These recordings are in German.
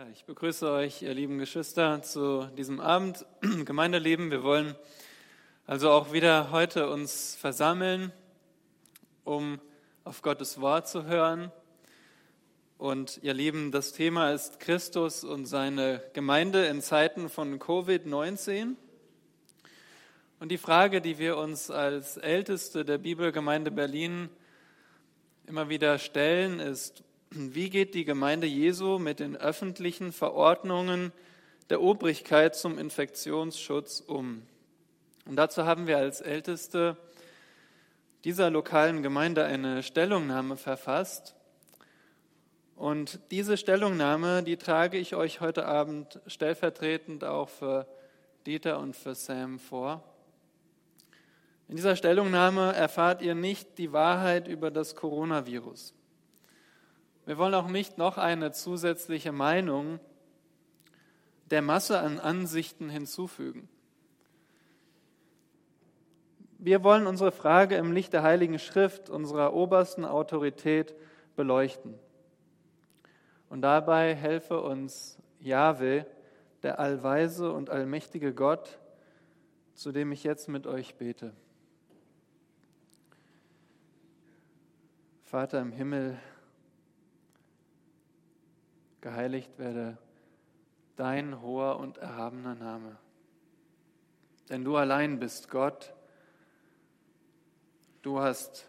Ja, ich begrüße euch, ihr lieben Geschwister, zu diesem Abend Gemeindeleben. Wir wollen also auch wieder heute uns versammeln, um auf Gottes Wort zu hören. Und ihr Lieben, das Thema ist Christus und seine Gemeinde in Zeiten von Covid-19. Und die Frage, die wir uns als Älteste der Bibelgemeinde Berlin immer wieder stellen, ist, wie geht die Gemeinde Jesu mit den öffentlichen Verordnungen der Obrigkeit zum Infektionsschutz um? Und dazu haben wir als Älteste dieser lokalen Gemeinde eine Stellungnahme verfasst. Und diese Stellungnahme, die trage ich euch heute Abend stellvertretend auch für Dieter und für Sam vor. In dieser Stellungnahme erfahrt ihr nicht die Wahrheit über das Coronavirus. Wir wollen auch nicht noch eine zusätzliche Meinung der Masse an Ansichten hinzufügen. Wir wollen unsere Frage im Licht der Heiligen Schrift, unserer obersten Autorität, beleuchten. Und dabei helfe uns Jahwe, der allweise und allmächtige Gott, zu dem ich jetzt mit euch bete. Vater im Himmel, geheiligt werde dein hoher und erhabener Name. Denn du allein bist Gott. Du hast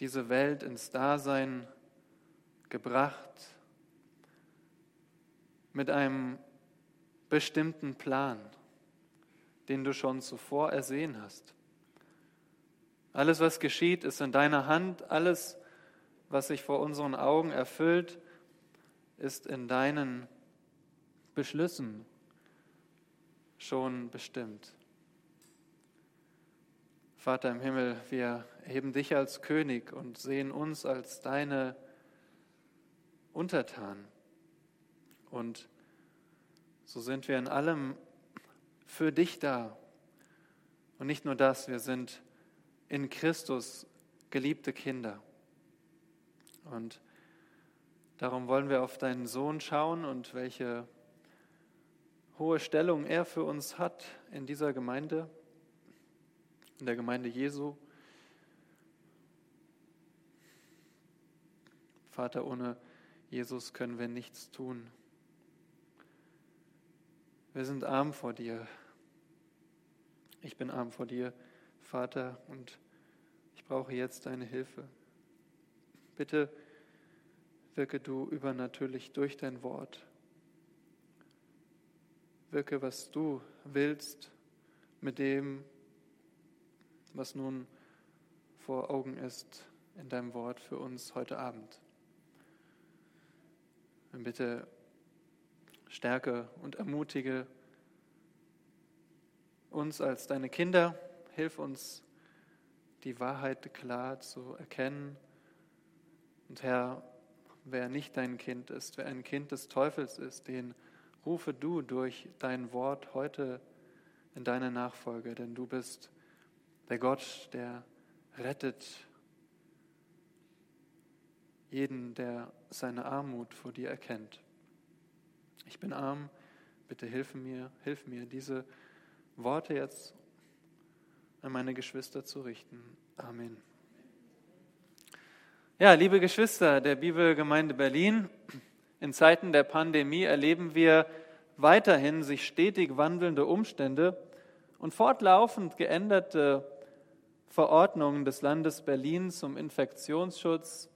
diese Welt ins Dasein gebracht mit einem bestimmten Plan, den du schon zuvor ersehen hast. Alles, was geschieht, ist in deiner Hand. Alles, was sich vor unseren Augen erfüllt, ist in deinen Beschlüssen schon bestimmt. Vater im Himmel, wir erheben dich als König und sehen uns als deine Untertanen. Und so sind wir in allem für dich da. Und nicht nur das, wir sind in Christus geliebte Kinder. Und Darum wollen wir auf deinen Sohn schauen und welche hohe Stellung er für uns hat in dieser Gemeinde, in der Gemeinde Jesu. Vater, ohne Jesus können wir nichts tun. Wir sind arm vor dir. Ich bin arm vor dir, Vater, und ich brauche jetzt deine Hilfe. Bitte Wirke du übernatürlich durch dein Wort. Wirke, was du willst mit dem, was nun vor Augen ist in deinem Wort für uns heute Abend. Und bitte stärke und ermutige uns als deine Kinder. Hilf uns, die Wahrheit klar zu erkennen. Und Herr, wer nicht dein Kind ist, wer ein Kind des Teufels ist, den rufe du durch dein Wort heute in deine Nachfolge, denn du bist der Gott, der rettet jeden, der seine Armut vor dir erkennt. Ich bin arm, bitte hilf mir, hilf mir, diese Worte jetzt an meine Geschwister zu richten. Amen. Ja, liebe Geschwister der Bibelgemeinde Berlin, in Zeiten der Pandemie erleben wir weiterhin sich stetig wandelnde Umstände und fortlaufend geänderte Verordnungen des Landes Berlin zum Infektionsschutz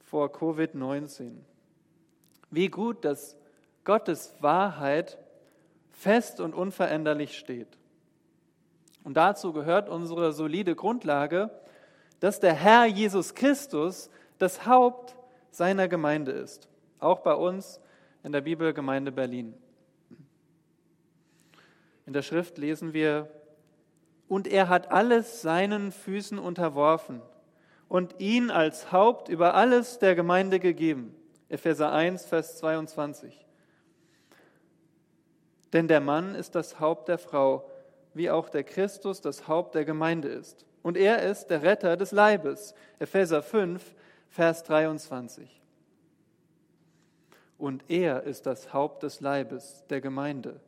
vor Covid-19. Wie gut, dass Gottes Wahrheit fest und unveränderlich steht. Und dazu gehört unsere solide Grundlage, dass der Herr Jesus Christus das Haupt seiner Gemeinde ist. Auch bei uns in der Bibelgemeinde Berlin. In der Schrift lesen wir, und er hat alles seinen Füßen unterworfen und ihn als Haupt über alles der Gemeinde gegeben. Epheser 1, Vers 22. Denn der Mann ist das Haupt der Frau, wie auch der Christus das Haupt der Gemeinde ist und er ist der Retter des Leibes. Epheser 5, Vers 23. und er ist das Haupt des Leibes, der Gemeinde.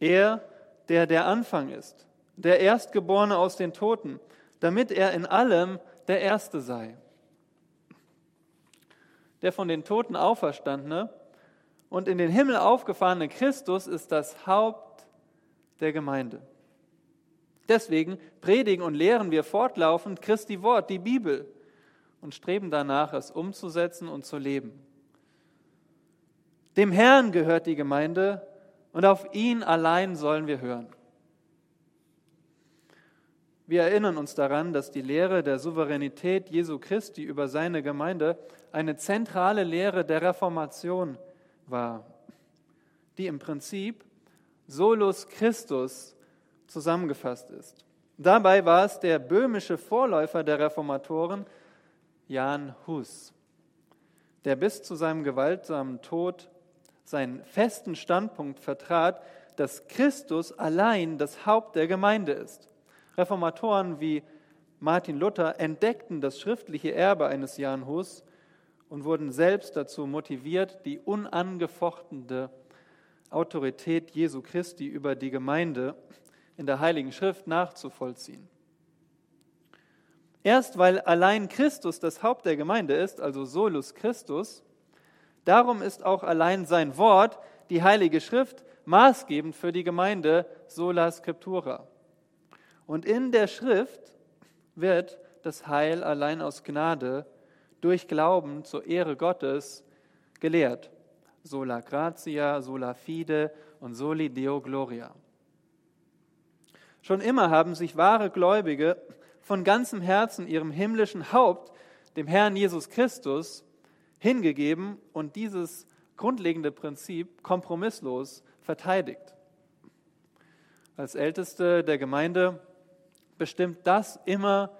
Er, der der Anfang ist, der Erstgeborene aus den Toten, damit er in allem der Erste sei. Der von den Toten auferstandene und in den Himmel aufgefahrene Christus ist das Haupt der Gemeinde. Deswegen predigen und lehren wir fortlaufend Christi Wort, die Bibel, und streben danach, es umzusetzen und zu leben. Dem Herrn gehört die Gemeinde und auf ihn allein sollen wir hören. Wir erinnern uns daran, dass die Lehre der Souveränität Jesu Christi über seine Gemeinde eine zentrale Lehre der Reformation war, die im Prinzip solus Christus zusammengefasst ist. Dabei war es der böhmische Vorläufer der Reformatoren, Jan Hus, der bis zu seinem gewaltsamen Tod seinen festen Standpunkt vertrat, dass Christus allein das Haupt der Gemeinde ist. Reformatoren wie Martin Luther entdeckten das schriftliche Erbe eines Jan Hus und wurden selbst dazu motiviert, die unangefochtene Autorität Jesu Christi über die Gemeinde in der Heiligen Schrift nachzuvollziehen. Erst weil allein Christus das Haupt der Gemeinde ist, also solus Christus, darum ist auch allein sein Wort, die Heilige Schrift, maßgebend für die Gemeinde sola scriptura. Und in der Schrift wird das Heil allein aus Gnade durch Glauben zur Ehre Gottes gelehrt. Sola gratia, sola fide und soli deo gloria. Schon immer haben sich wahre Gläubige von ganzem Herzen ihrem himmlischen Haupt, dem Herrn Jesus Christus, hingegeben und dieses grundlegende Prinzip kompromisslos verteidigt. Als Älteste der Gemeinde bestimmt das immer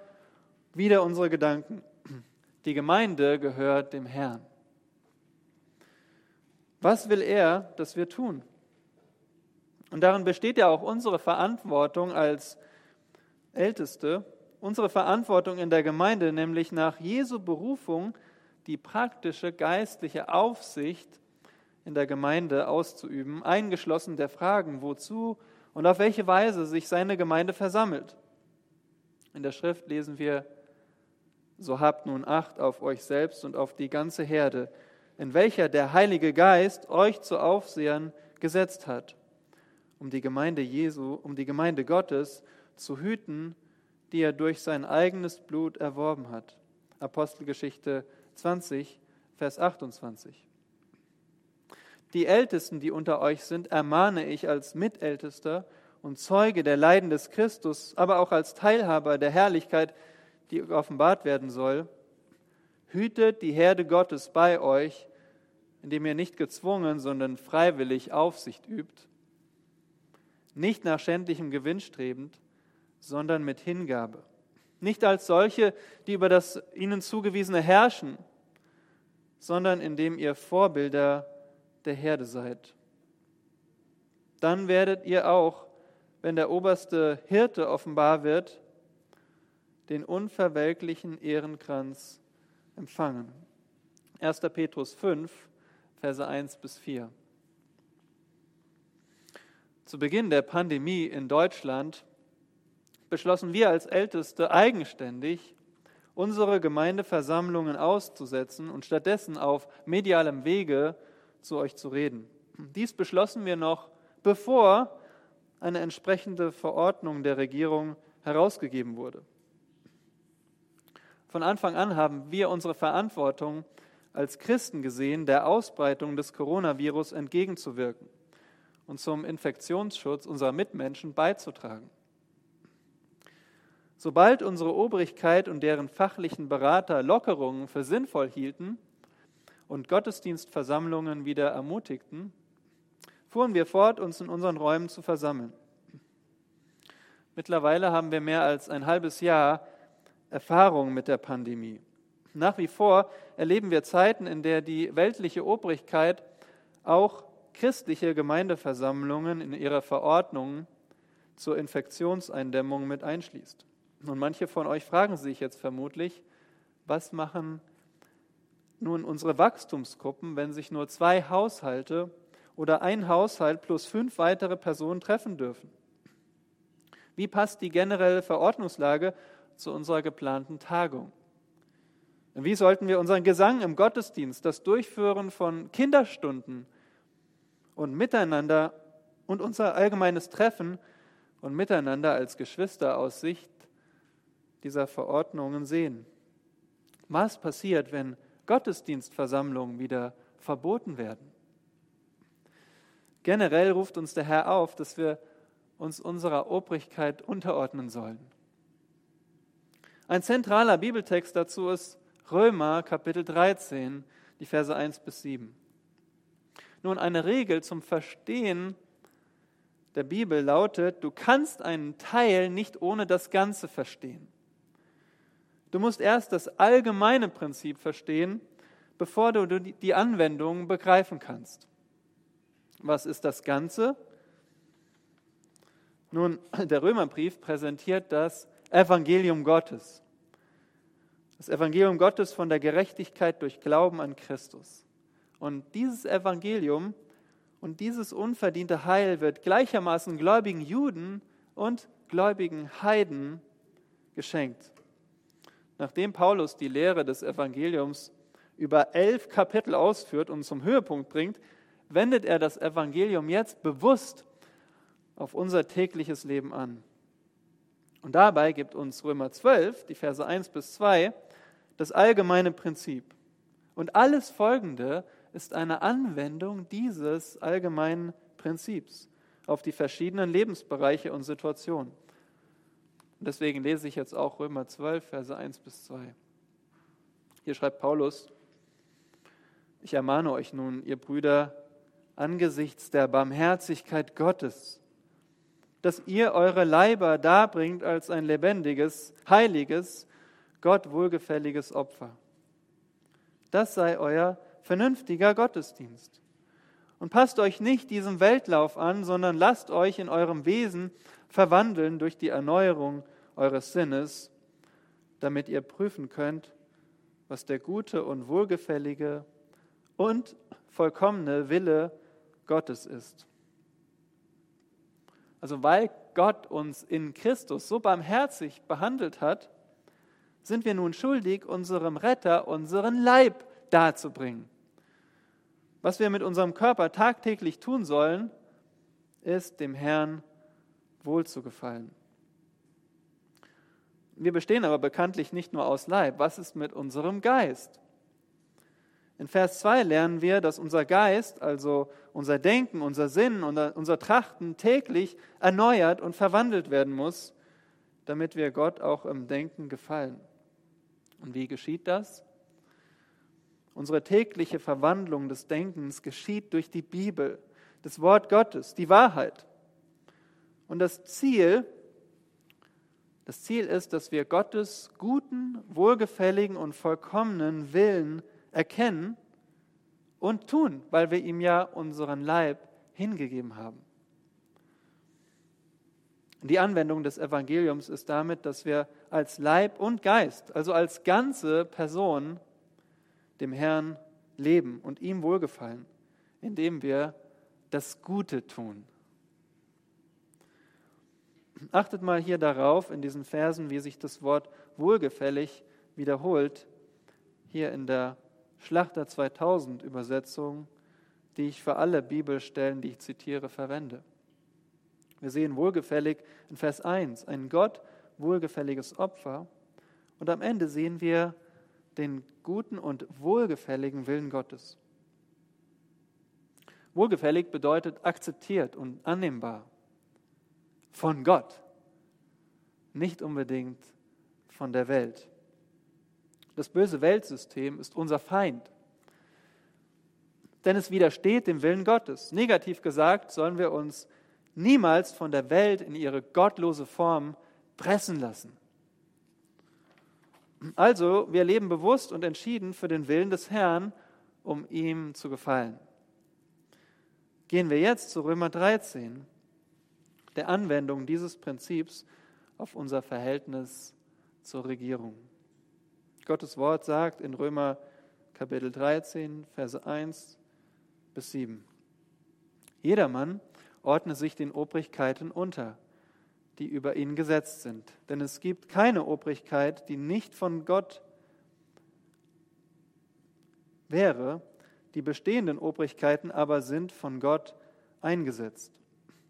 wieder unsere Gedanken. Die Gemeinde gehört dem Herrn. Was will er, dass wir tun? Und darin besteht ja auch unsere Verantwortung als Älteste, unsere Verantwortung in der Gemeinde, nämlich nach Jesu Berufung die praktische geistliche Aufsicht in der Gemeinde auszuüben, eingeschlossen der Fragen, wozu und auf welche Weise sich seine Gemeinde versammelt. In der Schrift lesen wir, so habt nun Acht auf euch selbst und auf die ganze Herde, in welcher der Heilige Geist euch zu Aufsehern gesetzt hat um die Gemeinde Jesu, um die Gemeinde Gottes zu hüten, die er durch sein eigenes Blut erworben hat. Apostelgeschichte 20, Vers 28. Die Ältesten, die unter euch sind, ermahne ich als Mitältester und Zeuge der Leiden des Christus, aber auch als Teilhaber der Herrlichkeit, die offenbart werden soll. Hütet die Herde Gottes bei euch, indem ihr nicht gezwungen, sondern freiwillig Aufsicht übt nicht nach schändlichem Gewinn strebend, sondern mit Hingabe. Nicht als solche, die über das ihnen zugewiesene herrschen, sondern indem ihr Vorbilder der Herde seid. Dann werdet ihr auch, wenn der oberste Hirte offenbar wird, den unverwelklichen Ehrenkranz empfangen. 1. Petrus 5, Verse 1 bis 4 zu Beginn der Pandemie in Deutschland beschlossen wir als Älteste eigenständig, unsere Gemeindeversammlungen auszusetzen und stattdessen auf medialem Wege zu euch zu reden. Dies beschlossen wir noch, bevor eine entsprechende Verordnung der Regierung herausgegeben wurde. Von Anfang an haben wir unsere Verantwortung als Christen gesehen, der Ausbreitung des Coronavirus entgegenzuwirken und zum Infektionsschutz unserer Mitmenschen beizutragen. Sobald unsere Obrigkeit und deren fachlichen Berater Lockerungen für sinnvoll hielten und Gottesdienstversammlungen wieder ermutigten, fuhren wir fort, uns in unseren Räumen zu versammeln. Mittlerweile haben wir mehr als ein halbes Jahr Erfahrung mit der Pandemie. Nach wie vor erleben wir Zeiten, in der die weltliche Obrigkeit auch christliche Gemeindeversammlungen in ihrer Verordnung zur Infektionseindämmung mit einschließt. Und manche von euch fragen sich jetzt vermutlich, was machen nun unsere Wachstumsgruppen, wenn sich nur zwei Haushalte oder ein Haushalt plus fünf weitere Personen treffen dürfen? Wie passt die generelle Verordnungslage zu unserer geplanten Tagung? Wie sollten wir unseren Gesang im Gottesdienst, das Durchführen von Kinderstunden und Miteinander und unser allgemeines Treffen und Miteinander als Geschwister aus Sicht dieser Verordnungen sehen? Was passiert, wenn Gottesdienstversammlungen wieder verboten werden? Generell ruft uns der Herr auf, dass wir uns unserer Obrigkeit unterordnen sollen. Ein zentraler Bibeltext dazu ist Römer Kapitel 13, die Verse 1 bis 7. Nun, eine Regel zum Verstehen der Bibel lautet, du kannst einen Teil nicht ohne das Ganze verstehen. Du musst erst das allgemeine Prinzip verstehen, bevor du die Anwendung begreifen kannst. Was ist das Ganze? Nun, der Römerbrief präsentiert das Evangelium Gottes. Das Evangelium Gottes von der Gerechtigkeit durch Glauben an Christus. Und dieses Evangelium und dieses unverdiente Heil wird gleichermaßen gläubigen Juden und gläubigen Heiden geschenkt. Nachdem Paulus die Lehre des Evangeliums über elf Kapitel ausführt und zum Höhepunkt bringt, wendet er das Evangelium jetzt bewusst auf unser tägliches Leben an. Und dabei gibt uns Römer 12, die Verse 1 bis 2, das allgemeine Prinzip. Und alles Folgende ist eine Anwendung dieses allgemeinen Prinzips auf die verschiedenen Lebensbereiche und Situationen. Und deswegen lese ich jetzt auch Römer 12, Verse 1 bis 2. Hier schreibt Paulus, ich ermahne euch nun, ihr Brüder, angesichts der Barmherzigkeit Gottes, dass ihr eure Leiber darbringt als ein lebendiges, heiliges, Gott wohlgefälliges Opfer. Das sei euer vernünftiger Gottesdienst. Und passt euch nicht diesem Weltlauf an, sondern lasst euch in eurem Wesen verwandeln durch die Erneuerung eures Sinnes, damit ihr prüfen könnt, was der gute und wohlgefällige und vollkommene Wille Gottes ist. Also weil Gott uns in Christus so barmherzig behandelt hat, sind wir nun schuldig, unserem Retter unseren Leib darzubringen. Was wir mit unserem Körper tagtäglich tun sollen, ist dem Herrn wohlzugefallen. Wir bestehen aber bekanntlich nicht nur aus Leib. Was ist mit unserem Geist? In Vers 2 lernen wir, dass unser Geist, also unser Denken, unser Sinn, unser, unser Trachten täglich erneuert und verwandelt werden muss, damit wir Gott auch im Denken gefallen. Und wie geschieht das? Unsere tägliche Verwandlung des Denkens geschieht durch die Bibel, das Wort Gottes, die Wahrheit. Und das Ziel, das Ziel ist, dass wir Gottes guten, wohlgefälligen und vollkommenen Willen erkennen und tun, weil wir ihm ja unseren Leib hingegeben haben. Die Anwendung des Evangeliums ist damit, dass wir als Leib und Geist, also als ganze Person, dem Herrn leben und ihm wohlgefallen, indem wir das Gute tun. Achtet mal hier darauf in diesen Versen, wie sich das Wort wohlgefällig wiederholt, hier in der Schlachter 2000 Übersetzung, die ich für alle Bibelstellen, die ich zitiere, verwende. Wir sehen wohlgefällig in Vers 1 ein Gott wohlgefälliges Opfer und am Ende sehen wir den guten und wohlgefälligen Willen Gottes. Wohlgefällig bedeutet akzeptiert und annehmbar von Gott, nicht unbedingt von der Welt. Das böse Weltsystem ist unser Feind, denn es widersteht dem Willen Gottes. Negativ gesagt sollen wir uns niemals von der Welt in ihre gottlose Form pressen lassen. Also, wir leben bewusst und entschieden für den Willen des Herrn, um ihm zu gefallen. Gehen wir jetzt zu Römer 13, der Anwendung dieses Prinzips auf unser Verhältnis zur Regierung. Gottes Wort sagt in Römer Kapitel 13, Verse 1 bis 7. Jedermann ordne sich den Obrigkeiten unter, die über ihn gesetzt sind. Denn es gibt keine Obrigkeit, die nicht von Gott wäre, die bestehenden Obrigkeiten aber sind von Gott eingesetzt.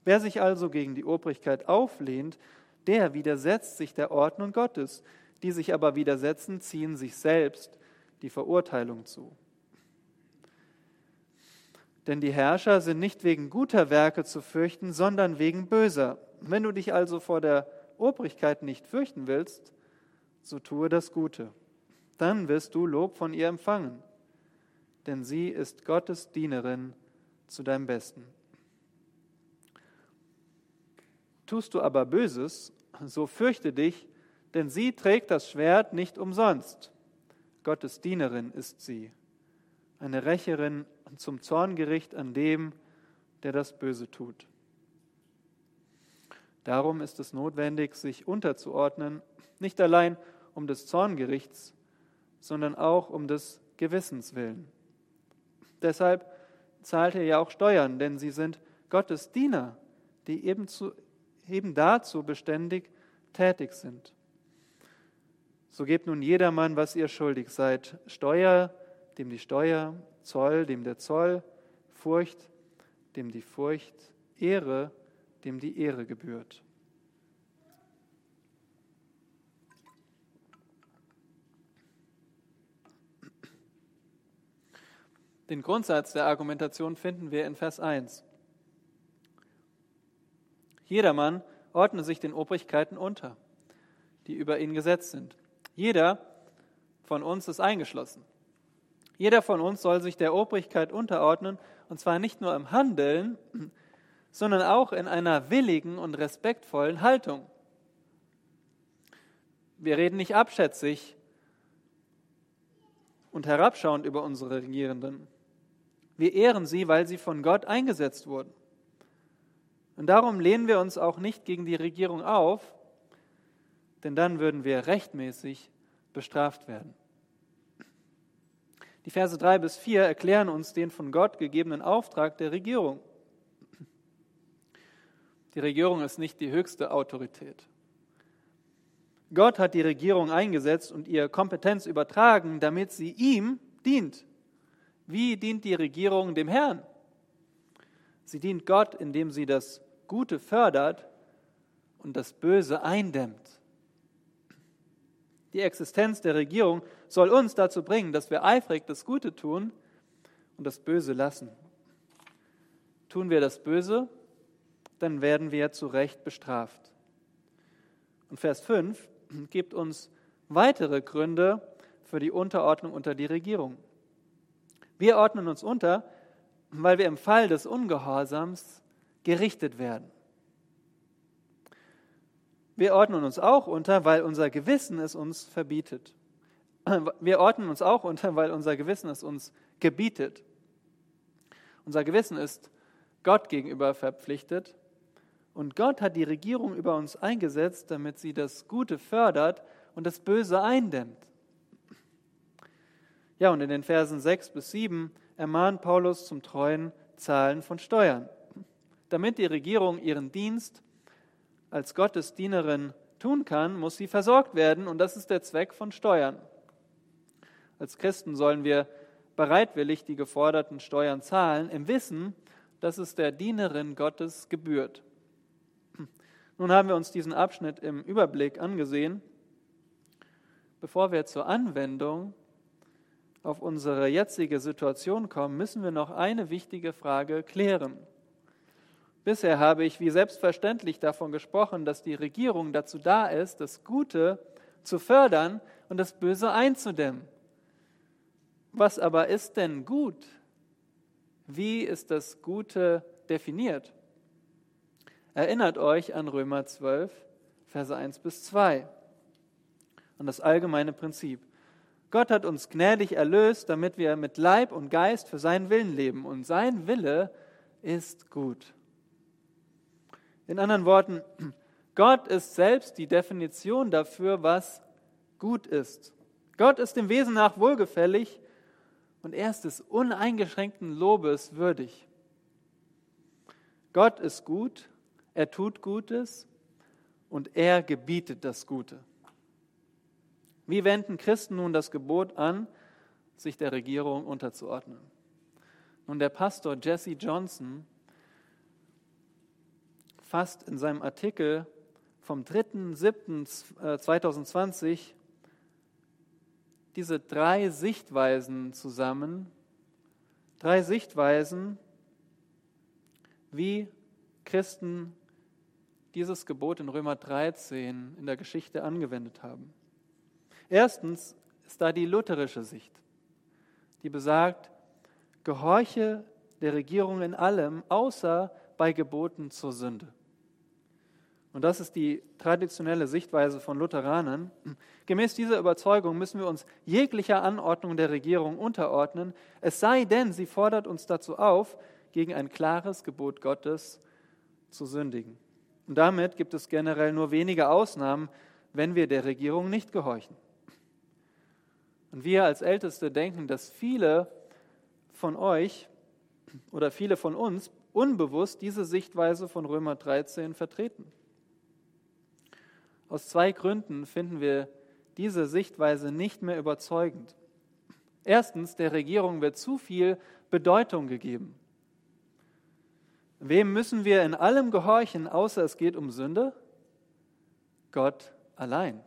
Wer sich also gegen die Obrigkeit auflehnt, der widersetzt sich der Ordnung Gottes. Die sich aber widersetzen, ziehen sich selbst die Verurteilung zu. Denn die Herrscher sind nicht wegen guter Werke zu fürchten, sondern wegen böser. Wenn du dich also vor der Obrigkeit nicht fürchten willst, so tue das Gute. Dann wirst du Lob von ihr empfangen, denn sie ist Gottes Dienerin zu deinem Besten. Tust du aber Böses, so fürchte dich, denn sie trägt das Schwert nicht umsonst. Gottes Dienerin ist sie, eine Rächerin zum Zorngericht an dem, der das Böse tut. Darum ist es notwendig, sich unterzuordnen, nicht allein um des Zorngerichts, sondern auch um des Gewissens willen. Deshalb zahlt ihr ja auch Steuern, denn sie sind Gottes Diener, die eben zu, eben dazu beständig tätig sind. So gebt nun jedermann, was ihr schuldig seid. Steuer, dem die Steuer, Zoll, dem der Zoll, Furcht, dem die Furcht, Ehre, dem die Ehre gebührt. Den Grundsatz der Argumentation finden wir in Vers 1. Jedermann ordne sich den Obrigkeiten unter, die über ihn gesetzt sind. Jeder von uns ist eingeschlossen. Jeder von uns soll sich der Obrigkeit unterordnen, und zwar nicht nur im Handeln, sondern auch in einer willigen und respektvollen Haltung. Wir reden nicht abschätzig und herabschauend über unsere Regierenden. Wir ehren sie, weil sie von Gott eingesetzt wurden. Und darum lehnen wir uns auch nicht gegen die Regierung auf, denn dann würden wir rechtmäßig bestraft werden. Die Verse 3 bis 4 erklären uns den von Gott gegebenen Auftrag der Regierung. Die Regierung ist nicht die höchste Autorität. Gott hat die Regierung eingesetzt und ihr Kompetenz übertragen, damit sie ihm dient. Wie dient die Regierung dem Herrn? Sie dient Gott, indem sie das Gute fördert und das Böse eindämmt. Die Existenz der Regierung soll uns dazu bringen, dass wir eifrig das Gute tun und das Böse lassen. Tun wir das Böse, dann werden wir zu Recht bestraft. Und Vers 5 gibt uns weitere Gründe für die Unterordnung unter die Regierung. Wir ordnen uns unter, weil wir im Fall des Ungehorsams gerichtet werden. Wir ordnen uns auch unter, weil unser Gewissen es uns verbietet. Wir ordnen uns auch unter, weil unser Gewissen es uns gebietet. Unser Gewissen ist Gott gegenüber verpflichtet und Gott hat die Regierung über uns eingesetzt, damit sie das Gute fördert und das Böse eindämmt. Ja, und in den Versen 6 bis 7 ermahnt Paulus zum treuen Zahlen von Steuern damit die Regierung ihren Dienst als Gottes Dienerin tun kann, muss sie versorgt werden und das ist der Zweck von Steuern. Als Christen sollen wir bereitwillig die geforderten Steuern zahlen, im Wissen, dass es der Dienerin Gottes gebührt. Nun haben wir uns diesen Abschnitt im Überblick angesehen. Bevor wir zur Anwendung auf unsere jetzige Situation kommen, müssen wir noch eine wichtige Frage klären. Bisher habe ich wie selbstverständlich davon gesprochen, dass die Regierung dazu da ist, das Gute zu fördern und das Böse einzudämmen. Was aber ist denn gut? Wie ist das Gute definiert? Erinnert euch an Römer 12, Verse 1 bis 2, an das allgemeine Prinzip. Gott hat uns gnädig erlöst, damit wir mit Leib und Geist für seinen Willen leben. Und sein Wille ist gut. In anderen Worten, Gott ist selbst die Definition dafür, was gut ist. Gott ist dem Wesen nach wohlgefällig und er ist des uneingeschränkten Lobes würdig. Gott ist gut, er tut Gutes und er gebietet das Gute. Wie wenden Christen nun das Gebot an, sich der Regierung unterzuordnen? Nun, der Pastor Jesse Johnson fasst in seinem Artikel vom 3.7.2020 äh, diese drei Sichtweisen zusammen, drei Sichtweisen, wie Christen dieses Gebot in Römer 13 in der Geschichte angewendet haben. Erstens ist da die lutherische Sicht, die besagt, gehorche der Regierung in allem, außer bei Geboten zur Sünde. Und das ist die traditionelle Sichtweise von Lutheranern. Gemäß dieser Überzeugung müssen wir uns jeglicher Anordnung der Regierung unterordnen, es sei denn, sie fordert uns dazu auf, gegen ein klares Gebot Gottes zu sündigen. Und damit gibt es generell nur wenige Ausnahmen, wenn wir der Regierung nicht gehorchen. Und wir als Älteste denken, dass viele von euch oder viele von uns unbewusst diese Sichtweise von Römer 13 vertreten. Aus zwei Gründen finden wir diese Sichtweise nicht mehr überzeugend. Erstens, der Regierung wird zu viel Bedeutung gegeben. Wem müssen wir in allem gehorchen, außer es geht um Sünde? Gott allein.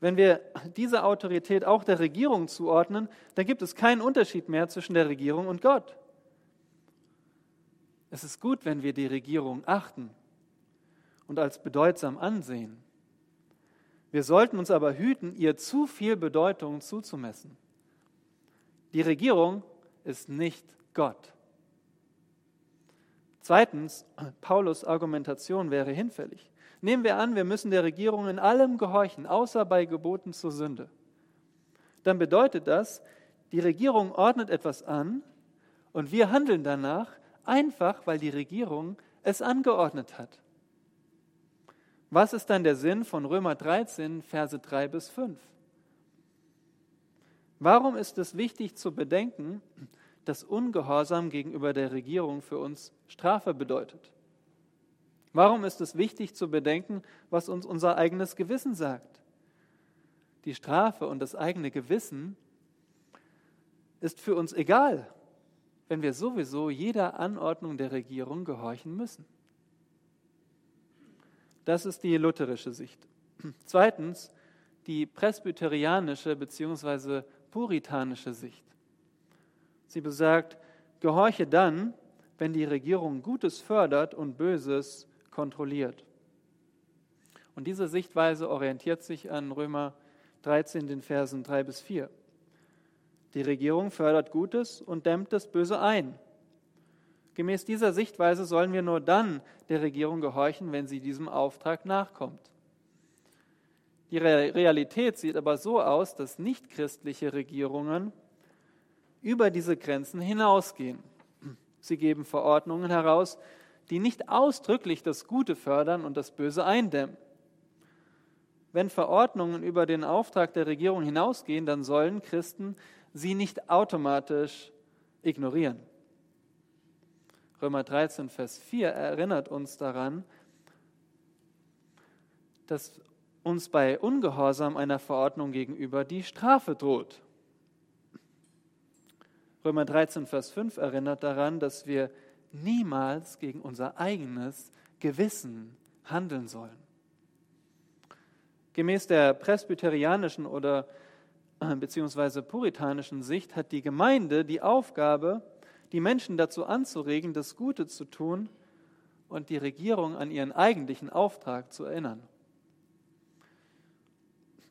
Wenn wir diese Autorität auch der Regierung zuordnen, dann gibt es keinen Unterschied mehr zwischen der Regierung und Gott. Es ist gut, wenn wir die Regierung achten und als bedeutsam ansehen. Wir sollten uns aber hüten, ihr zu viel Bedeutung zuzumessen. Die Regierung ist nicht Gott. Zweitens, Paulus Argumentation wäre hinfällig. Nehmen wir an, wir müssen der Regierung in allem gehorchen, außer bei Geboten zur Sünde. Dann bedeutet das, die Regierung ordnet etwas an und wir handeln danach, einfach weil die Regierung es angeordnet hat. Was ist dann der Sinn von Römer 13, Verse 3 bis 5? Warum ist es wichtig zu bedenken, dass Ungehorsam gegenüber der Regierung für uns Strafe bedeutet? Warum ist es wichtig zu bedenken, was uns unser eigenes Gewissen sagt? Die Strafe und das eigene Gewissen ist für uns egal, wenn wir sowieso jeder Anordnung der Regierung gehorchen müssen. Das ist die lutherische Sicht. Zweitens die presbyterianische bzw. puritanische Sicht. Sie besagt, gehorche dann, wenn die Regierung Gutes fördert und Böses kontrolliert. Und diese Sichtweise orientiert sich an Römer 13, den Versen 3 bis 4. Die Regierung fördert Gutes und dämmt das Böse ein. Gemäß dieser Sichtweise sollen wir nur dann der Regierung gehorchen, wenn sie diesem Auftrag nachkommt. Die Realität sieht aber so aus, dass nichtchristliche Regierungen über diese Grenzen hinausgehen. Sie geben Verordnungen heraus, die nicht ausdrücklich das Gute fördern und das Böse eindämmen. Wenn Verordnungen über den Auftrag der Regierung hinausgehen, dann sollen Christen sie nicht automatisch ignorieren. Römer 13, Vers 4 erinnert uns daran, dass uns bei Ungehorsam einer Verordnung gegenüber die Strafe droht. Römer 13, Vers 5 erinnert daran, dass wir niemals gegen unser eigenes Gewissen handeln sollen. Gemäß der presbyterianischen oder äh, beziehungsweise puritanischen Sicht hat die Gemeinde die Aufgabe, die Menschen dazu anzuregen, das Gute zu tun und die Regierung an ihren eigentlichen Auftrag zu erinnern.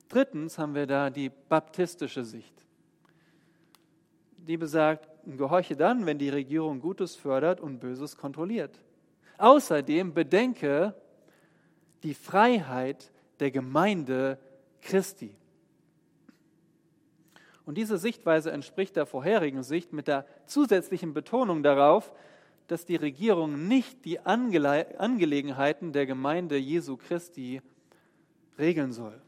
Drittens haben wir da die baptistische Sicht die besagt, gehorche dann, wenn die Regierung Gutes fördert und Böses kontrolliert. Außerdem bedenke die Freiheit der Gemeinde Christi. Und diese Sichtweise entspricht der vorherigen Sicht mit der zusätzlichen Betonung darauf, dass die Regierung nicht die Angele Angelegenheiten der Gemeinde Jesu Christi regeln soll.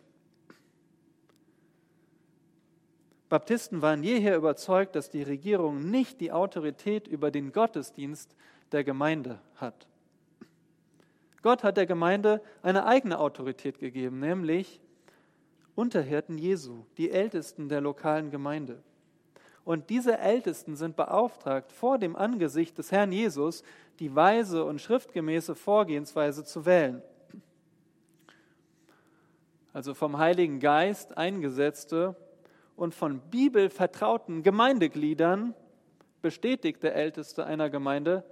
Baptisten waren jeher überzeugt, dass die Regierung nicht die Autorität über den Gottesdienst der Gemeinde hat. Gott hat der Gemeinde eine eigene Autorität gegeben, nämlich Unterhirten Jesu, die Ältesten der lokalen Gemeinde. Und diese Ältesten sind beauftragt, vor dem Angesicht des Herrn Jesus die weise und schriftgemäße Vorgehensweise zu wählen. Also vom Heiligen Geist eingesetzte und von Bibel vertrauten Gemeindegliedern bestätigte Älteste einer Gemeinde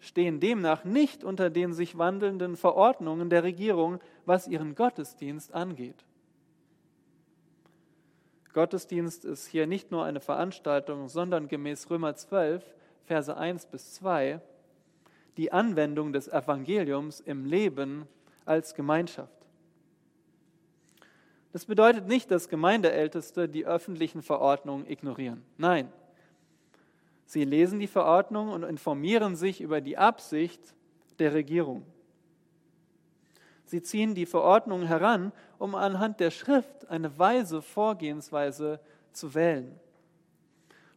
stehen demnach nicht unter den sich wandelnden Verordnungen der Regierung, was ihren Gottesdienst angeht. Gottesdienst ist hier nicht nur eine Veranstaltung, sondern gemäß Römer 12, Verse 1 bis 2, die Anwendung des Evangeliums im Leben als Gemeinschaft. Das bedeutet nicht, dass Gemeindeälteste die öffentlichen Verordnungen ignorieren. Nein, sie lesen die Verordnungen und informieren sich über die Absicht der Regierung. Sie ziehen die Verordnungen heran, um anhand der Schrift eine weise Vorgehensweise zu wählen.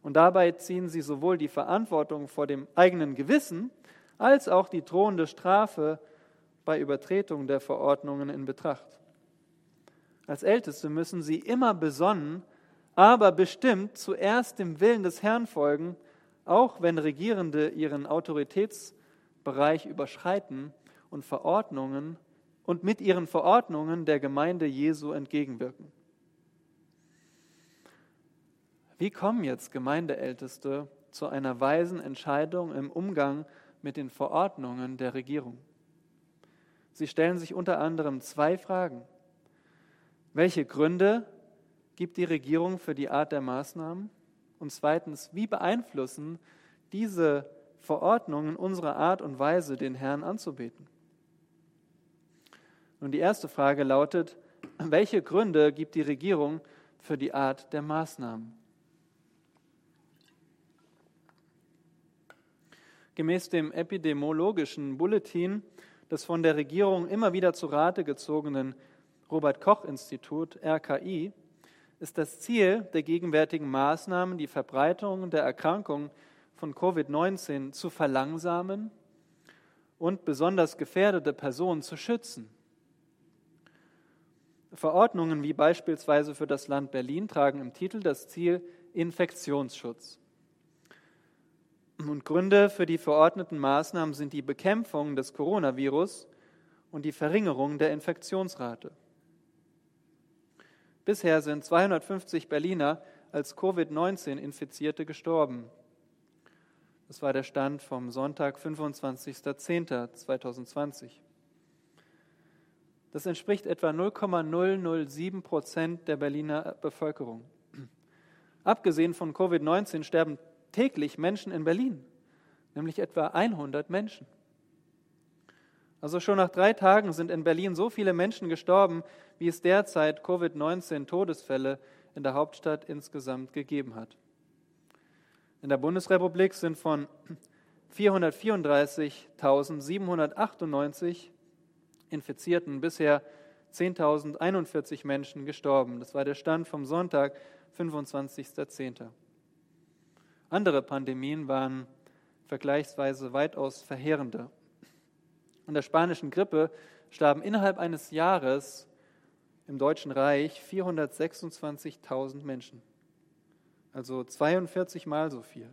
Und dabei ziehen sie sowohl die Verantwortung vor dem eigenen Gewissen als auch die drohende Strafe bei Übertretung der Verordnungen in Betracht. Als Älteste müssen sie immer besonnen, aber bestimmt zuerst dem Willen des Herrn folgen, auch wenn Regierende ihren Autoritätsbereich überschreiten und Verordnungen und mit ihren Verordnungen der Gemeinde Jesu entgegenwirken. Wie kommen jetzt Gemeindeälteste zu einer weisen Entscheidung im Umgang mit den Verordnungen der Regierung? Sie stellen sich unter anderem zwei Fragen. Welche Gründe gibt die Regierung für die Art der Maßnahmen? Und zweitens, wie beeinflussen diese Verordnungen unsere Art und Weise, den Herrn anzubeten? Und die erste Frage lautet, welche Gründe gibt die Regierung für die Art der Maßnahmen? Gemäß dem epidemiologischen Bulletin des von der Regierung immer wieder zu Rate gezogenen Robert Koch Institut, RKI, ist das Ziel der gegenwärtigen Maßnahmen, die Verbreitung der Erkrankung von Covid-19 zu verlangsamen und besonders gefährdete Personen zu schützen. Verordnungen wie beispielsweise für das Land Berlin tragen im Titel das Ziel Infektionsschutz. Und Gründe für die verordneten Maßnahmen sind die Bekämpfung des Coronavirus und die Verringerung der Infektionsrate. Bisher sind 250 Berliner als Covid-19-Infizierte gestorben. Das war der Stand vom Sonntag, 25.10.2020. Das entspricht etwa 0,007 Prozent der Berliner Bevölkerung. Abgesehen von Covid-19 sterben täglich Menschen in Berlin, nämlich etwa 100 Menschen. Also schon nach drei Tagen sind in Berlin so viele Menschen gestorben, wie es derzeit Covid-19-Todesfälle in der Hauptstadt insgesamt gegeben hat. In der Bundesrepublik sind von 434.798 Infizierten bisher 10.041 Menschen gestorben. Das war der Stand vom Sonntag, 25.10. Andere Pandemien waren vergleichsweise weitaus verheerender. An der spanischen Grippe starben innerhalb eines Jahres im Deutschen Reich 426.000 Menschen. Also 42 Mal so viel.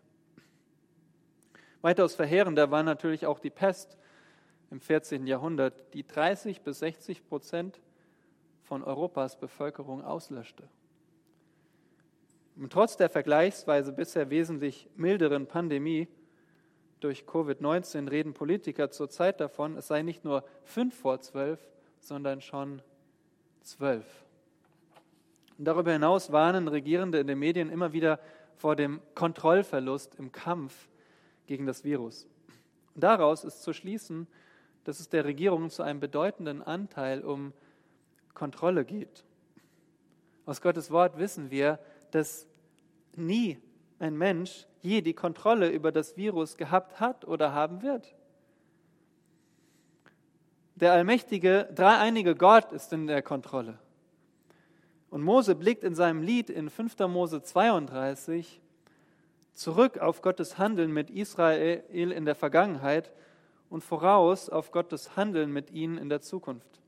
Weitaus verheerender war natürlich auch die Pest im 14. Jahrhundert, die 30 bis 60 Prozent von Europas Bevölkerung auslöschte. Und trotz der vergleichsweise bisher wesentlich milderen Pandemie durch Covid-19 reden Politiker zurzeit davon, es sei nicht nur fünf vor zwölf, sondern schon zwölf. darüber hinaus warnen Regierende in den Medien immer wieder vor dem Kontrollverlust im Kampf gegen das Virus. Daraus ist zu schließen, dass es der Regierung zu einem bedeutenden Anteil um Kontrolle geht. Aus Gottes Wort wissen wir, dass nie ein Mensch je die Kontrolle über das Virus gehabt hat oder haben wird. Der allmächtige, dreieinige Gott ist in der Kontrolle. Und Mose blickt in seinem Lied in 5. Mose 32 zurück auf Gottes Handeln mit Israel in der Vergangenheit und voraus auf Gottes Handeln mit ihnen in der Zukunft.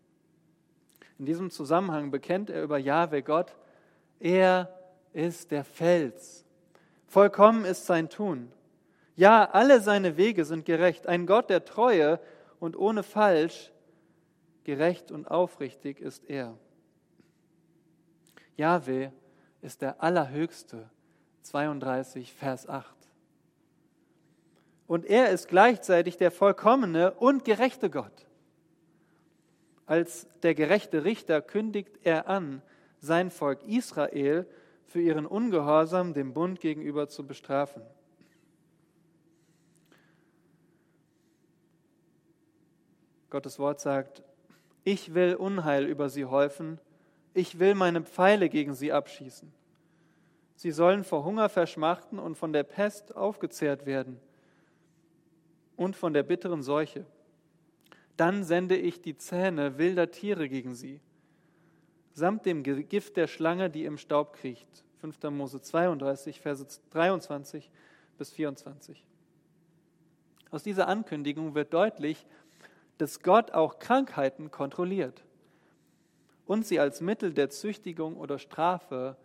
In diesem Zusammenhang bekennt er über Jahwe Gott, er ist der Fels. Vollkommen ist sein Tun. Ja, alle seine Wege sind gerecht. Ein Gott der Treue und ohne Falsch, gerecht und aufrichtig ist er. Jahwe ist der Allerhöchste 32, Vers 8. Und er ist gleichzeitig der vollkommene und gerechte Gott. Als der gerechte Richter kündigt er an, sein Volk Israel für ihren Ungehorsam dem Bund gegenüber zu bestrafen. Gottes Wort sagt, ich will Unheil über sie häufen, ich will meine Pfeile gegen sie abschießen. Sie sollen vor Hunger verschmachten und von der Pest aufgezehrt werden und von der bitteren Seuche. Dann sende ich die Zähne wilder Tiere gegen sie, samt dem Gift der Schlange, die im Staub kriecht. 5. Mose 32, Verse 23 bis 24. Aus dieser Ankündigung wird deutlich, dass Gott auch Krankheiten kontrolliert und sie als Mittel der Züchtigung oder Strafe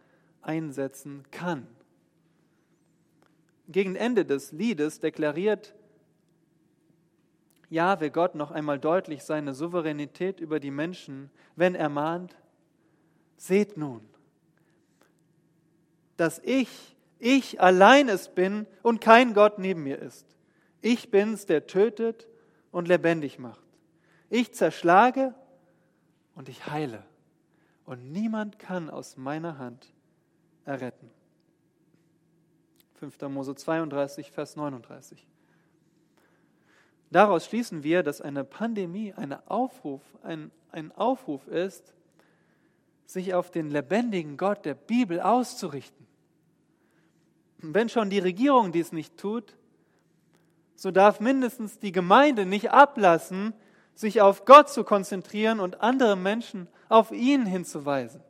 einsetzen kann. Gegen Ende des Liedes deklariert Jahwe Gott noch einmal deutlich seine Souveränität über die Menschen, wenn er mahnt, seht nun, dass ich, ich allein es bin und kein Gott neben mir ist. Ich bin's, der tötet und lebendig macht. Ich zerschlage und ich heile. Und niemand kann aus meiner Hand erretten. 5. Mose 32, Vers 39. Daraus schließen wir, dass eine Pandemie eine Aufruf, ein, ein Aufruf ist, sich auf den lebendigen Gott der Bibel auszurichten. wenn schon die Regierung dies nicht tut, so darf mindestens die Gemeinde nicht ablassen, sich auf Gott zu konzentrieren und andere Menschen auf ihn hinzuweisen.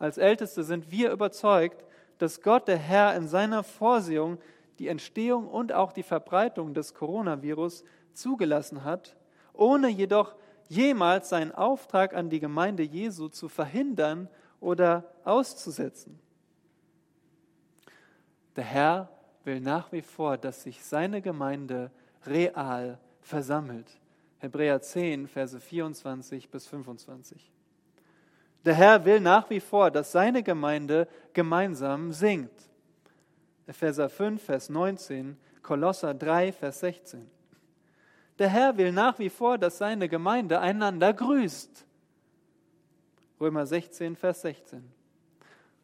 Als Älteste sind wir überzeugt, dass Gott, der Herr, in seiner Vorsehung die Entstehung und auch die Verbreitung des Coronavirus zugelassen hat, ohne jedoch jemals seinen Auftrag an die Gemeinde Jesu zu verhindern oder auszusetzen. Der Herr will nach wie vor, dass sich seine Gemeinde real versammelt. Hebräer 10, Verse 24 bis 25. Der Herr will nach wie vor, dass seine Gemeinde gemeinsam singt. Epheser 5, Vers 19, Kolosser 3, Vers 16. Der Herr will nach wie vor, dass seine Gemeinde einander grüßt. Römer 16, Vers 16.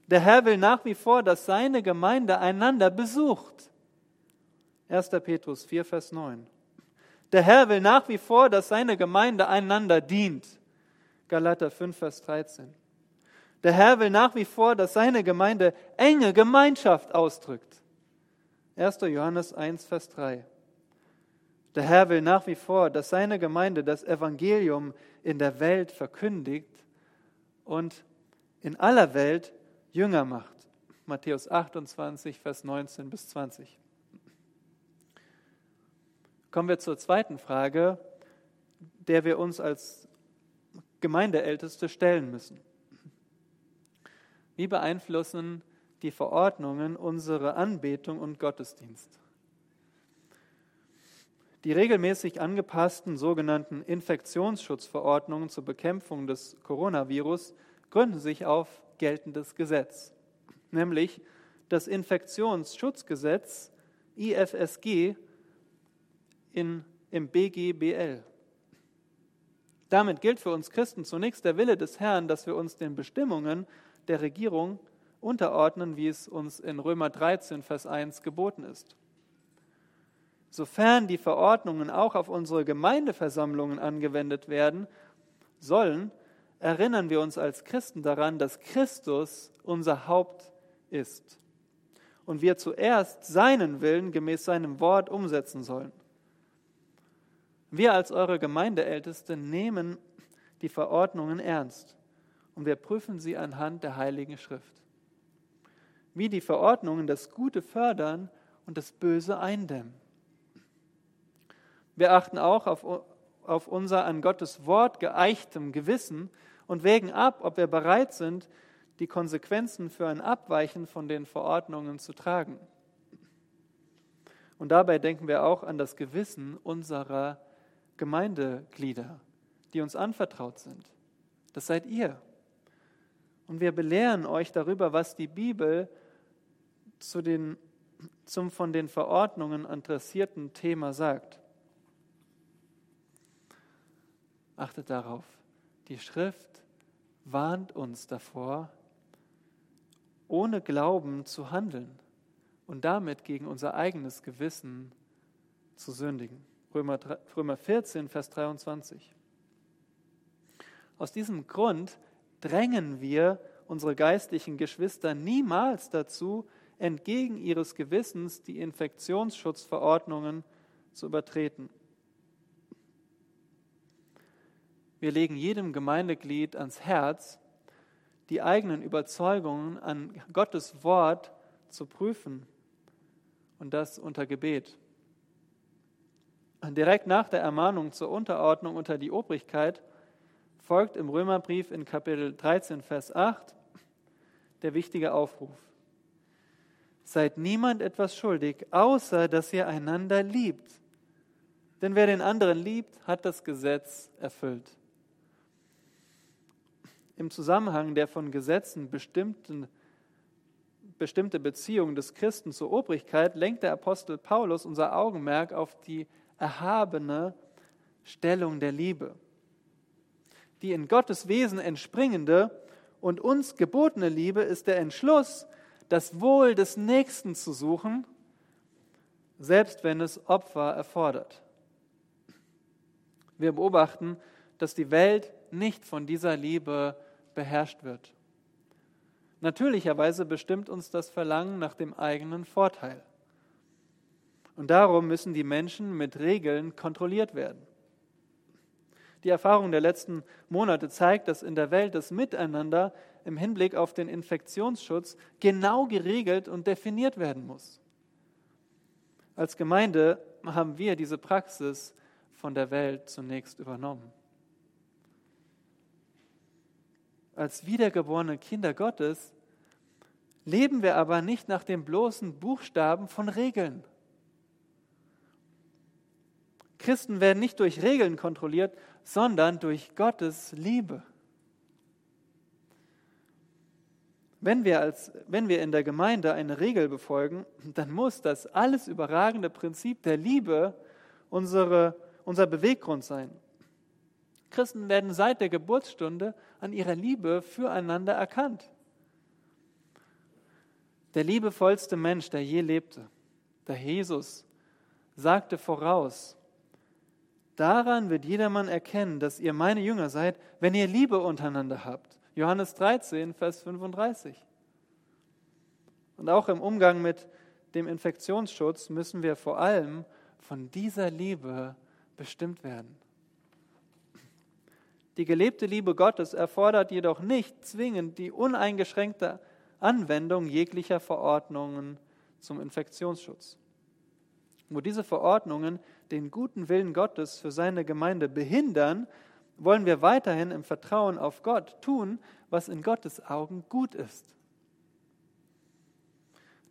Der Herr will nach wie vor, dass seine Gemeinde einander besucht. 1. Petrus 4, Vers 9. Der Herr will nach wie vor, dass seine Gemeinde einander dient. Galater 5, Vers 13. Der Herr will nach wie vor, dass seine Gemeinde enge Gemeinschaft ausdrückt. 1. Johannes 1, Vers 3. Der Herr will nach wie vor, dass seine Gemeinde das Evangelium in der Welt verkündigt und in aller Welt Jünger macht. Matthäus 28, Vers 19 bis 20. Kommen wir zur zweiten Frage, der wir uns als Gemeindeälteste stellen müssen. Wie beeinflussen die Verordnungen unsere Anbetung und Gottesdienst? Die regelmäßig angepassten sogenannten Infektionsschutzverordnungen zur Bekämpfung des Coronavirus gründen sich auf geltendes Gesetz, nämlich das Infektionsschutzgesetz IFSG in, im BGBL. Damit gilt für uns Christen zunächst der Wille des Herrn, dass wir uns den Bestimmungen der Regierung unterordnen, wie es uns in Römer 13, Vers 1 geboten ist. Sofern die Verordnungen auch auf unsere Gemeindeversammlungen angewendet werden sollen, erinnern wir uns als Christen daran, dass Christus unser Haupt ist und wir zuerst seinen Willen gemäß seinem Wort umsetzen sollen. Wir als eure Gemeindeälteste nehmen die Verordnungen ernst und wir prüfen sie anhand der Heiligen Schrift. Wie die Verordnungen das Gute fördern und das Böse eindämmen. Wir achten auch auf, auf unser an Gottes Wort geeichtem Gewissen und wägen ab, ob wir bereit sind, die Konsequenzen für ein Abweichen von den Verordnungen zu tragen. Und dabei denken wir auch an das Gewissen unserer Gemeindeglieder, die uns anvertraut sind. Das seid ihr. Und wir belehren euch darüber, was die Bibel zu den, zum von den Verordnungen interessierten Thema sagt. Achtet darauf, die Schrift warnt uns davor, ohne Glauben zu handeln und damit gegen unser eigenes Gewissen zu sündigen. Römer, Römer 14, Vers 23. Aus diesem Grund drängen wir unsere geistlichen Geschwister niemals dazu, entgegen ihres Gewissens die Infektionsschutzverordnungen zu übertreten. Wir legen jedem Gemeindeglied ans Herz, die eigenen Überzeugungen an Gottes Wort zu prüfen und das unter Gebet. Direkt nach der Ermahnung zur Unterordnung unter die Obrigkeit folgt im Römerbrief in Kapitel 13, Vers 8 der wichtige Aufruf. Seid niemand etwas schuldig, außer dass ihr einander liebt. Denn wer den anderen liebt, hat das Gesetz erfüllt. Im Zusammenhang der von Gesetzen bestimmten, bestimmte Beziehung des Christen zur Obrigkeit lenkt der Apostel Paulus unser Augenmerk auf die erhabene Stellung der Liebe die in Gottes Wesen entspringende und uns gebotene Liebe ist der Entschluss, das Wohl des Nächsten zu suchen, selbst wenn es Opfer erfordert. Wir beobachten, dass die Welt nicht von dieser Liebe beherrscht wird. Natürlicherweise bestimmt uns das Verlangen nach dem eigenen Vorteil. Und darum müssen die Menschen mit Regeln kontrolliert werden. Die Erfahrung der letzten Monate zeigt, dass in der Welt das Miteinander im Hinblick auf den Infektionsschutz genau geregelt und definiert werden muss. Als Gemeinde haben wir diese Praxis von der Welt zunächst übernommen. Als wiedergeborene Kinder Gottes leben wir aber nicht nach dem bloßen Buchstaben von Regeln. Christen werden nicht durch Regeln kontrolliert, sondern durch Gottes Liebe. Wenn wir, als, wenn wir in der Gemeinde eine Regel befolgen, dann muss das alles überragende Prinzip der Liebe unsere, unser Beweggrund sein. Christen werden seit der Geburtsstunde an ihrer Liebe füreinander erkannt. Der liebevollste Mensch, der je lebte, der Jesus, sagte voraus, Daran wird jedermann erkennen, dass ihr meine Jünger seid, wenn ihr Liebe untereinander habt. Johannes 13, Vers 35. Und auch im Umgang mit dem Infektionsschutz müssen wir vor allem von dieser Liebe bestimmt werden. Die gelebte Liebe Gottes erfordert jedoch nicht zwingend die uneingeschränkte Anwendung jeglicher Verordnungen zum Infektionsschutz. Wo diese Verordnungen den guten Willen Gottes für seine Gemeinde behindern, wollen wir weiterhin im Vertrauen auf Gott tun, was in Gottes Augen gut ist.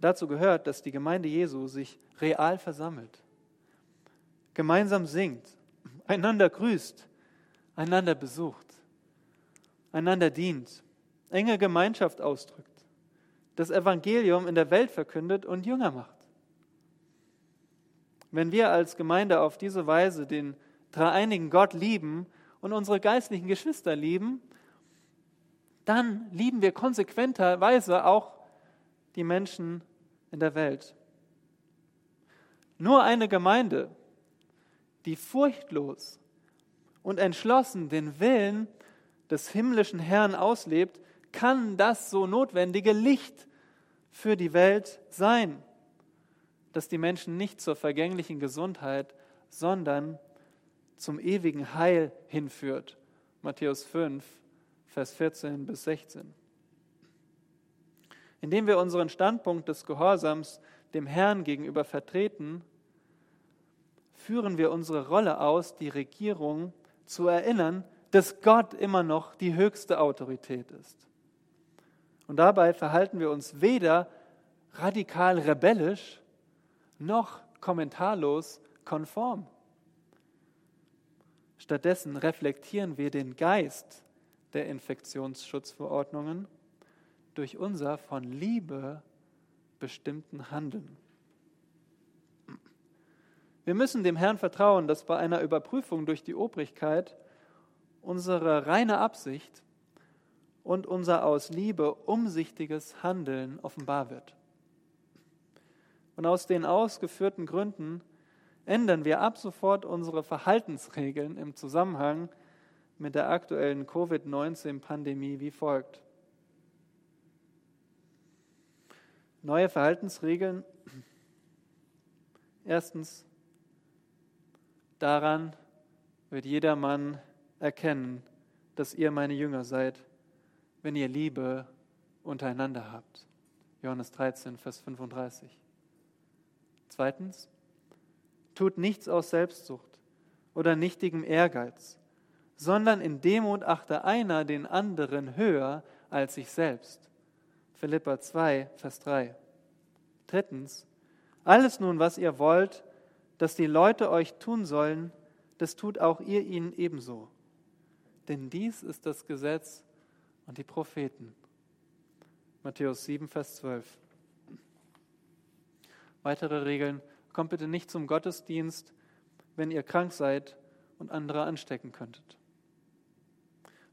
Dazu gehört, dass die Gemeinde Jesu sich real versammelt, gemeinsam singt, einander grüßt, einander besucht, einander dient, enge Gemeinschaft ausdrückt, das Evangelium in der Welt verkündet und Jünger macht. Wenn wir als Gemeinde auf diese Weise den dreieinigen Gott lieben und unsere geistlichen Geschwister lieben, dann lieben wir konsequenterweise auch die Menschen in der Welt. Nur eine Gemeinde, die furchtlos und entschlossen den Willen des himmlischen Herrn auslebt, kann das so notwendige Licht für die Welt sein das die Menschen nicht zur vergänglichen Gesundheit, sondern zum ewigen Heil hinführt. Matthäus 5, Vers 14 bis 16. Indem wir unseren Standpunkt des Gehorsams dem Herrn gegenüber vertreten, führen wir unsere Rolle aus, die Regierung zu erinnern, dass Gott immer noch die höchste Autorität ist. Und dabei verhalten wir uns weder radikal rebellisch noch kommentarlos konform. Stattdessen reflektieren wir den Geist der Infektionsschutzverordnungen durch unser von Liebe bestimmten Handeln. Wir müssen dem Herrn vertrauen, dass bei einer Überprüfung durch die Obrigkeit unsere reine Absicht und unser aus Liebe umsichtiges Handeln offenbar wird. Und aus den ausgeführten Gründen ändern wir ab sofort unsere Verhaltensregeln im Zusammenhang mit der aktuellen Covid-19-Pandemie wie folgt. Neue Verhaltensregeln. Erstens, daran wird jeder Mann erkennen, dass ihr meine Jünger seid, wenn ihr Liebe untereinander habt. Johannes 13, Vers 35. Zweitens, tut nichts aus Selbstsucht oder nichtigem Ehrgeiz, sondern in Demut achte einer den anderen höher als sich selbst. Philippa 2, Vers 3. Drittens, alles nun, was ihr wollt, dass die Leute euch tun sollen, das tut auch ihr ihnen ebenso. Denn dies ist das Gesetz und die Propheten. Matthäus 7, Vers 12. Weitere Regeln. Kommt bitte nicht zum Gottesdienst, wenn ihr krank seid und andere anstecken könntet.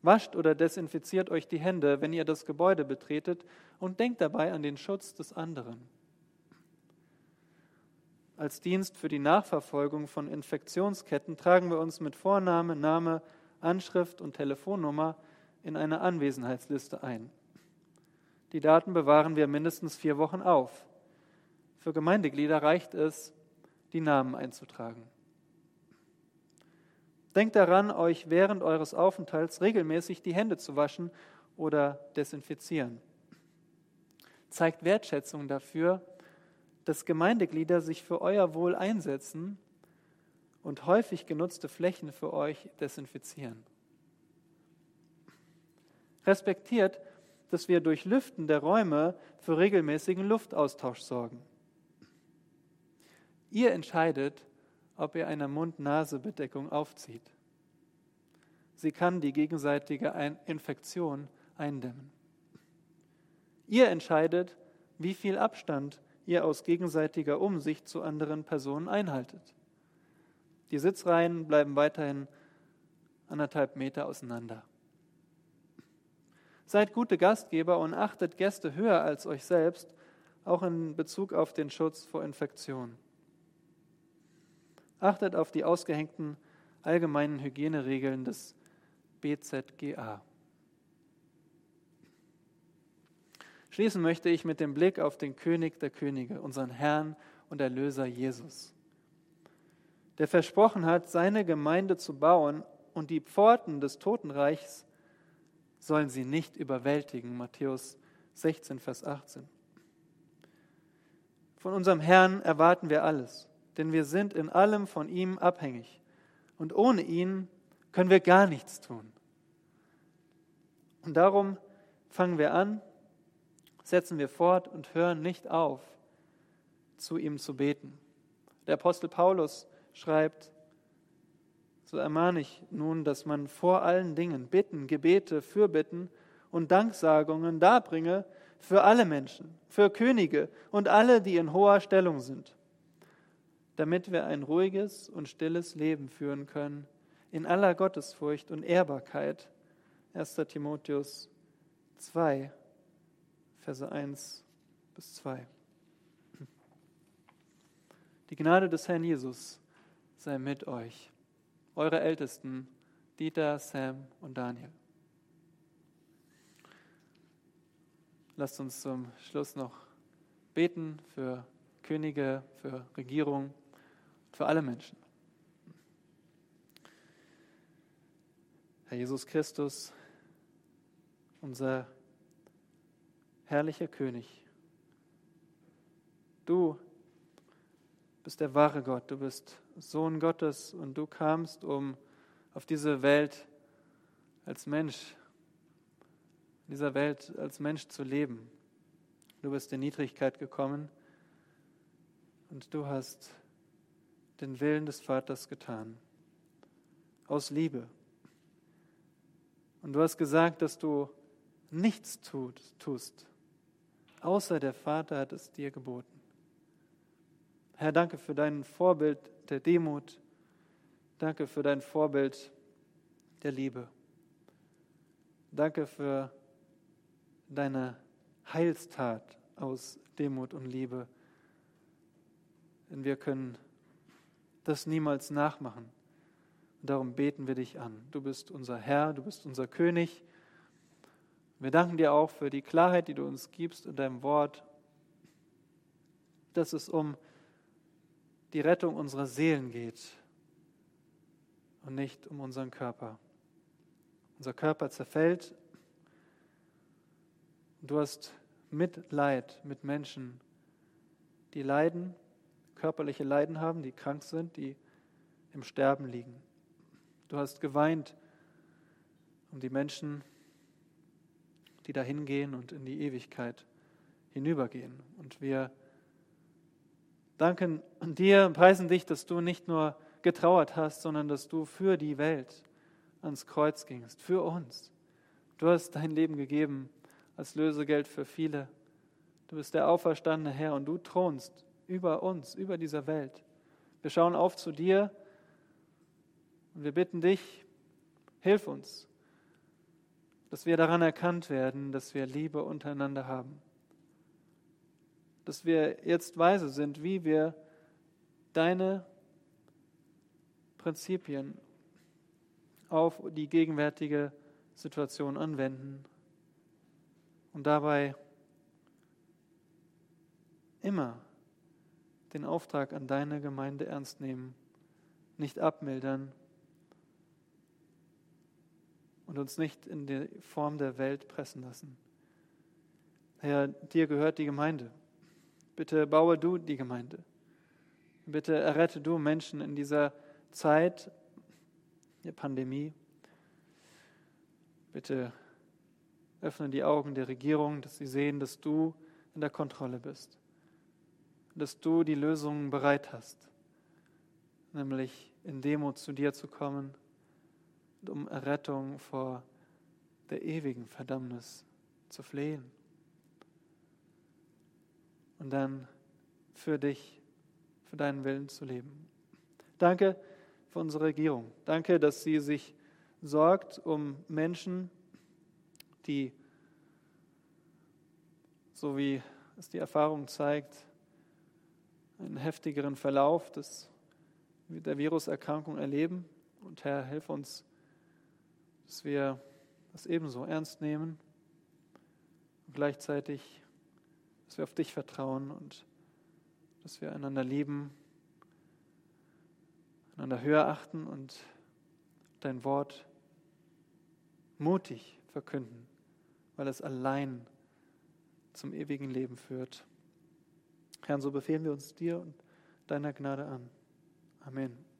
Wascht oder desinfiziert euch die Hände, wenn ihr das Gebäude betretet und denkt dabei an den Schutz des anderen. Als Dienst für die Nachverfolgung von Infektionsketten tragen wir uns mit Vorname, Name, Anschrift und Telefonnummer in eine Anwesenheitsliste ein. Die Daten bewahren wir mindestens vier Wochen auf. Für Gemeindeglieder reicht es, die Namen einzutragen. Denkt daran, euch während eures Aufenthalts regelmäßig die Hände zu waschen oder desinfizieren. Zeigt Wertschätzung dafür, dass Gemeindeglieder sich für euer Wohl einsetzen und häufig genutzte Flächen für euch desinfizieren. Respektiert, dass wir durch Lüften der Räume für regelmäßigen Luftaustausch sorgen. Ihr entscheidet, ob ihr eine Mund-Nase-Bedeckung aufzieht. Sie kann die gegenseitige Infektion eindämmen. Ihr entscheidet, wie viel Abstand ihr aus gegenseitiger Umsicht zu anderen Personen einhaltet. Die Sitzreihen bleiben weiterhin anderthalb Meter auseinander. Seid gute Gastgeber und achtet Gäste höher als euch selbst, auch in Bezug auf den Schutz vor Infektionen. Achtet auf die ausgehängten allgemeinen Hygieneregeln des BZGA. Schließen möchte ich mit dem Blick auf den König der Könige, unseren Herrn und Erlöser Jesus, der versprochen hat, seine Gemeinde zu bauen und die Pforten des Totenreichs sollen sie nicht überwältigen. Matthäus 16, Vers 18. Von unserem Herrn erwarten wir alles denn wir sind in allem von ihm abhängig. Und ohne ihn können wir gar nichts tun. Und darum fangen wir an, setzen wir fort und hören nicht auf, zu ihm zu beten. Der Apostel Paulus schreibt, so ermahne ich nun, dass man vor allen Dingen Bitten, Gebete, Fürbitten und Danksagungen darbringe für alle Menschen, für Könige und alle, die in hoher Stellung sind damit wir ein ruhiges und stilles Leben führen können, in aller Gottesfurcht und Ehrbarkeit. 1. Timotheus 2, Verse 1 bis 2. Die Gnade des Herrn Jesus sei mit euch, eure Ältesten, Dieter, Sam und Daniel. Lasst uns zum Schluss noch beten für Könige, für Regierung für alle Menschen. Herr Jesus Christus, unser herrlicher König. Du bist der wahre Gott, du bist Sohn Gottes und du kamst, um auf diese Welt als Mensch, in dieser Welt als Mensch zu leben. Du bist in Niedrigkeit gekommen und du hast den Willen des Vaters getan, aus Liebe. Und du hast gesagt, dass du nichts tust, außer der Vater hat es dir geboten. Herr, danke für dein Vorbild der Demut. Danke für dein Vorbild der Liebe. Danke für deine Heilstat aus Demut und Liebe. Denn wir können das niemals nachmachen. Und darum beten wir dich an. Du bist unser Herr, du bist unser König. Wir danken dir auch für die Klarheit, die du uns gibst in deinem Wort, dass es um die Rettung unserer Seelen geht und nicht um unseren Körper. Unser Körper zerfällt. Du hast Mitleid mit Menschen, die leiden, körperliche Leiden haben, die krank sind, die im Sterben liegen. Du hast geweint um die Menschen, die dahin gehen und in die Ewigkeit hinübergehen. Und wir danken dir und preisen dich, dass du nicht nur getrauert hast, sondern dass du für die Welt ans Kreuz gingst, für uns. Du hast dein Leben gegeben als Lösegeld für viele. Du bist der auferstandene Herr und du thronst über uns, über dieser Welt. Wir schauen auf zu dir und wir bitten dich, hilf uns, dass wir daran erkannt werden, dass wir Liebe untereinander haben. Dass wir jetzt weise sind, wie wir deine Prinzipien auf die gegenwärtige Situation anwenden und dabei immer den Auftrag an deine Gemeinde ernst nehmen, nicht abmildern und uns nicht in die Form der Welt pressen lassen. Herr, dir gehört die Gemeinde. Bitte baue du die Gemeinde. Bitte errette du Menschen in dieser Zeit der Pandemie. Bitte öffne die Augen der Regierung, dass sie sehen, dass du in der Kontrolle bist, dass du die Lösungen bereit hast, nämlich in Demut zu dir zu kommen und um Errettung vor der ewigen Verdammnis zu flehen. Und dann für dich, für deinen Willen zu leben. Danke für unsere Regierung. Danke, dass sie sich sorgt um Menschen, die, so wie es die Erfahrung zeigt, einen heftigeren Verlauf des, der Viruserkrankung erleben. Und Herr, hilf uns, dass wir das ebenso ernst nehmen und gleichzeitig, dass wir auf dich vertrauen und dass wir einander lieben einander höher achten und dein Wort mutig verkünden, weil es allein zum ewigen Leben führt. Herr, so befehlen wir uns dir und deiner Gnade an. Amen.